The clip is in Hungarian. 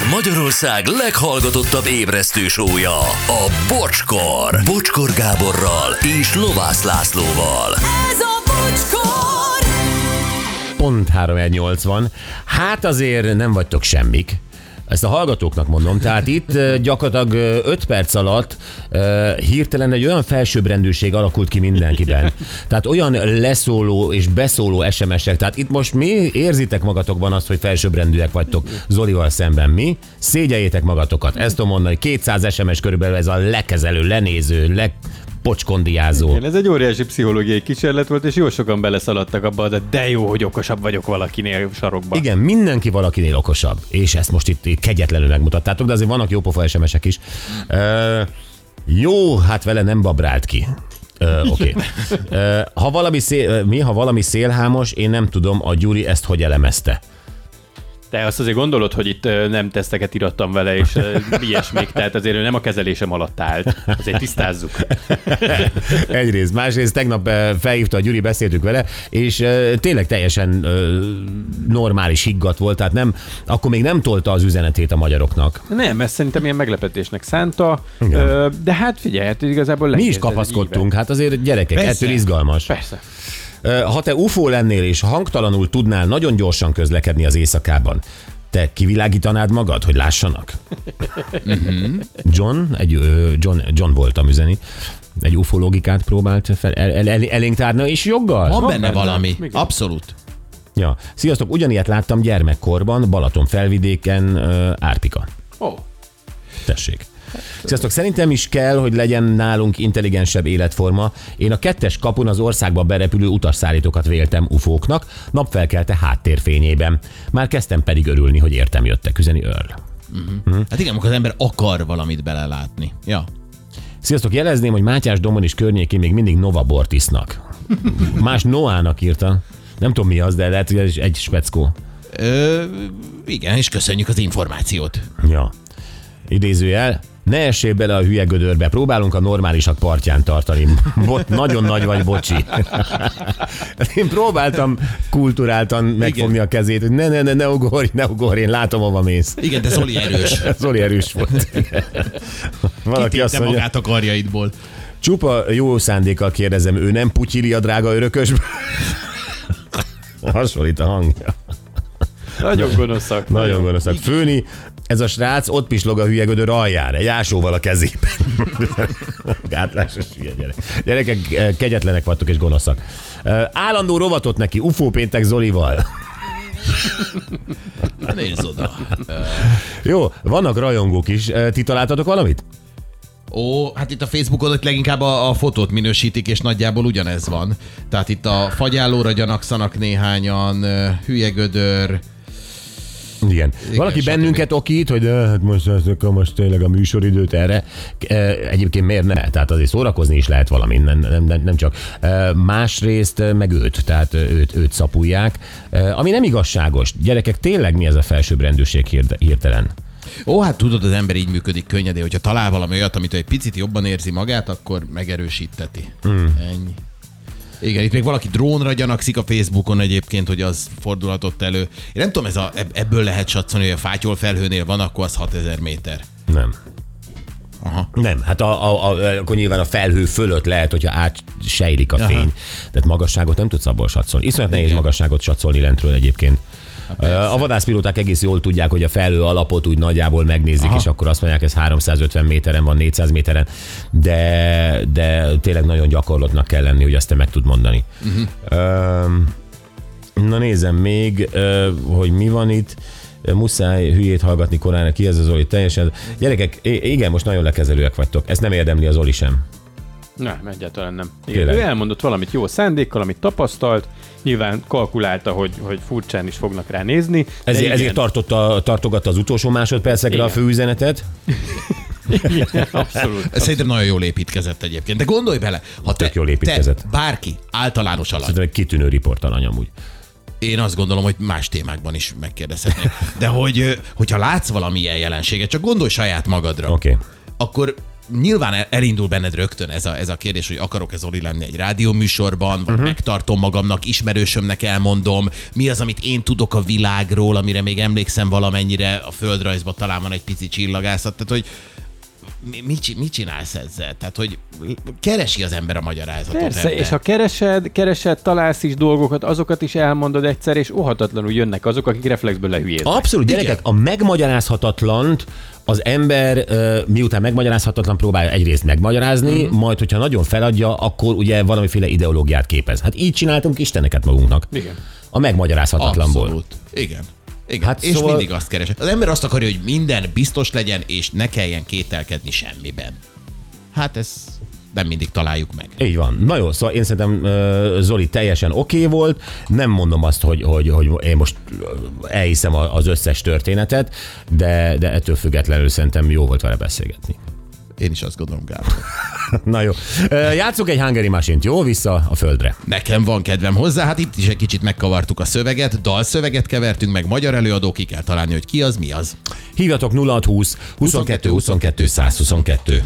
Ez Magyarország leghallgatottabb ébresztő sója, a Bocskor. Bocskor Gáborral és Lovász Lászlóval. Ez a bocskor! Pont 380. Hát azért nem vagytok semmik. Ezt a hallgatóknak mondom. Tehát itt gyakorlatilag 5 perc alatt hirtelen egy olyan felsőbbrendűség alakult ki mindenkiben. Tehát olyan leszóló és beszóló SMS-ek. Tehát itt most mi érzitek magatokban azt, hogy felsőbbrendűek vagytok Zolival szemben. Mi? Szégyeljétek magatokat. Ezt tudom mondani, 200 SMS körülbelül ez a lekezelő, lenéző, le pocskondiázó. Igen, ez egy óriási pszichológiai kísérlet volt, és jó sokan beleszaladtak abba, de de jó, hogy okosabb vagyok valakinél sarokban. Igen, mindenki valakinél okosabb, és ezt most itt, kegyetlenül megmutattátok, de azért vannak jópofa SMS-ek is. Uh, jó, hát vele nem babrált ki. Oké. Okay. Uh, ha valami szél, mi, ha valami szélhámos, én nem tudom, a Gyuri ezt hogy elemezte. Te azt azért gondolod, hogy itt nem teszteket irattam vele, és ilyesmik, tehát azért ő nem a kezelésem alatt állt. Azért tisztázzuk. Egyrészt. Másrészt tegnap felhívta a Gyuri, beszéltük vele, és tényleg teljesen normális higgadt volt, tehát nem, akkor még nem tolta az üzenetét a magyaroknak. Nem, ezt szerintem ilyen meglepetésnek szánta, Igen. de hát figyelj, hát igazából Mi is kapaszkodtunk, hát azért gyerekek, Persze. ettől izgalmas. Persze. Ha te UFO lennél és hangtalanul tudnál nagyon gyorsan közlekedni az éjszakában, te kivilágítanád magad, hogy lássanak? John, egy, John, John voltam üzeni, egy UFO logikát próbált fel, el, el, el, elénk tárni, és joggal. Van benne benne. valami. Igen. Abszolút. Ja. Sziasztok, ugyanilyet láttam gyermekkorban, Balaton felvidéken, Árpika. Ó, Tessék. Sziasztok, szerintem is kell, hogy legyen nálunk intelligensebb életforma. Én a kettes kapun az országba berepülő utasszállítókat véltem ufóknak, napfelkelte háttérfényében. Már kezdtem pedig örülni, hogy értem jöttek üzeni Earl. Hát igen, amikor az ember akar valamit belelátni. Ja. Sziasztok, jelezném, hogy Mátyás Domon is környékén még mindig Nova Bort isznak. Más Noának írta. Nem tudom mi az, de lehet, hogy ez is egy speckó. Ö, igen, és köszönjük az információt. Ja. Idézőjel, ne essél bele a hülye gödörbe, próbálunk a normálisak partján tartani. Bot, nagyon nagy vagy, bocsi. Én próbáltam kulturáltan megfogni a kezét, hogy ne, ne, ne, ne ugorj, ne ugorj, én látom, hova mész. Igen, de Zoli erős. Zoli erős volt. Valaki azt Kitépte mondja, magát a karjaidból. csupa jó szándékkal kérdezem, ő nem putyili a drága örökösből? Hasonlít a hangja. nagyon gonoszak. Nagyon gonoszak. Főni, ez a srác ott pislog a hülye gödör alján, egy ásóval a kezében. Gátlásos hülye gyerek. Gyerekek, eh, kegyetlenek vagytok és gonoszak. Eh, Állandó rovatot neki, UFO péntek Zolival. Na, Nézd oda. Jó, vannak rajongók is. Eh, Ti találtatok valamit? Ó, hát itt a Facebookon ott leginkább a, a fotót minősítik, és nagyjából ugyanez van. Tehát itt a fagyállóra gyanakszanak néhányan, ö, gödör, Igen. Valaki bennünket okít, hogy de, hát most, akkor most tényleg a műsoridőt erre. Egyébként miért ne? Tehát azért szórakozni is lehet valami, nem, nem, nem, nem csak. Másrészt meg őt, tehát eh, őt, őt szapulják, ami nem igazságos. Gyerekek, tényleg mi ez a felsőbbrendűség hirte- hirtelen? Ó, hát tudod, az ember így működik könnyedén, hogyha talál valami olyat, amit egy picit jobban érzi magát, akkor megerősíteti. Hmm. Ennyi. Igen, itt még valaki drónra gyanakszik a Facebookon egyébként, hogy az fordulhatott elő. Én nem tudom, ez a, ebb- ebből lehet satszolni, hogy a fátyol felhőnél van, akkor az 6000 méter. Nem. Aha. Nem, hát a, a, a, akkor nyilván a felhő fölött lehet, hogyha átsejlik a Aha. fény. Tehát magasságot nem tudsz abból satszolni. Iszonyat nehéz magasságot satszolni lentről egyébként. A vadászpilóták egész jól tudják, hogy a felhő alapot úgy nagyjából megnézik, Aha. És akkor azt mondják, ez 350 méteren van, 400 méteren, de, de tényleg nagyon gyakorlatnak kell lenni, hogy azt te meg tud mondani. Uh-huh. Na nézem még, hogy mi van itt. Muszáj hülyét hallgatni korán, ki ez az Zoli, teljesen. Gyerekek, igen, most nagyon lekezelőek vagytok. Ezt nem érdemli az Oli sem. Nem, egyáltalán nem. Igen, ő elmondott valamit jó szándékkal, amit tapasztalt, nyilván kalkulálta, hogy, hogy furcsán is fognak rá nézni. Ezért, igen, ezért tartotta, tartogatta az utolsó másodpercekre Igen. a főüzenetet. igen, abszolút. Szerintem nagyon jól építkezett egyébként. De gondolj bele, ha te, Tök jól építkezett. te bárki általános alany, Szerintem egy kitűnő riportalany amúgy. én azt gondolom, hogy más témákban is megkérdezhetnék. De hogy, hogyha látsz valamilyen jelenséget, csak gondolj saját magadra. Oké. Okay. akkor nyilván el- elindul benned rögtön ez a, ez a kérdés, hogy akarok-e Zoli lenni egy rádióműsorban, vagy uh-huh. megtartom magamnak, ismerősömnek elmondom, mi az, amit én tudok a világról, amire még emlékszem valamennyire, a földrajzban talán van egy pici csillagászat, tehát hogy mi, mit, mit csinálsz ezzel? Tehát, hogy keresi az ember a magyarázatot. Persze, ebben. és ha keresed, keresed, találsz is dolgokat, azokat is elmondod egyszer, és óhatatlanul jönnek azok, akik reflexből lehülyéznek. Abszolút, gyerekek, a megmagyarázhatatlant az ember miután megmagyarázhatatlan próbálja egyrészt megmagyarázni, Mhm. mm. majd hogyha nagyon feladja, akkor ugye valamiféle ideológiát képez. Hát így csináltunk isteneket magunknak. Igen. A megmagyarázhatatlanból. Abszolút. Igen. Igen. Hát és szóval- mindig azt keres. Az ember azt akarja, hogy minden biztos legyen, és ne kelljen kételkedni semmiben. Hát ez nem mindig találjuk meg. Így van. Na jó, szóval én szerintem Zoli teljesen oké okay volt. Nem mondom azt, hogy, hogy, hogy én most elhiszem az összes történetet, de, de ettől függetlenül szerintem jó volt vele beszélgetni. Én is azt gondolom, Gábor. Na jó. Játsszuk egy Hungary Machine-t, jó? Vissza a földre. Nekem van kedvem hozzá, hát itt is egy kicsit megkavartuk a szöveget, dalszöveget kevertünk meg, magyar előadó, ki kell találni, hogy ki az, mi az. Hívjatok 0620 22 22 122.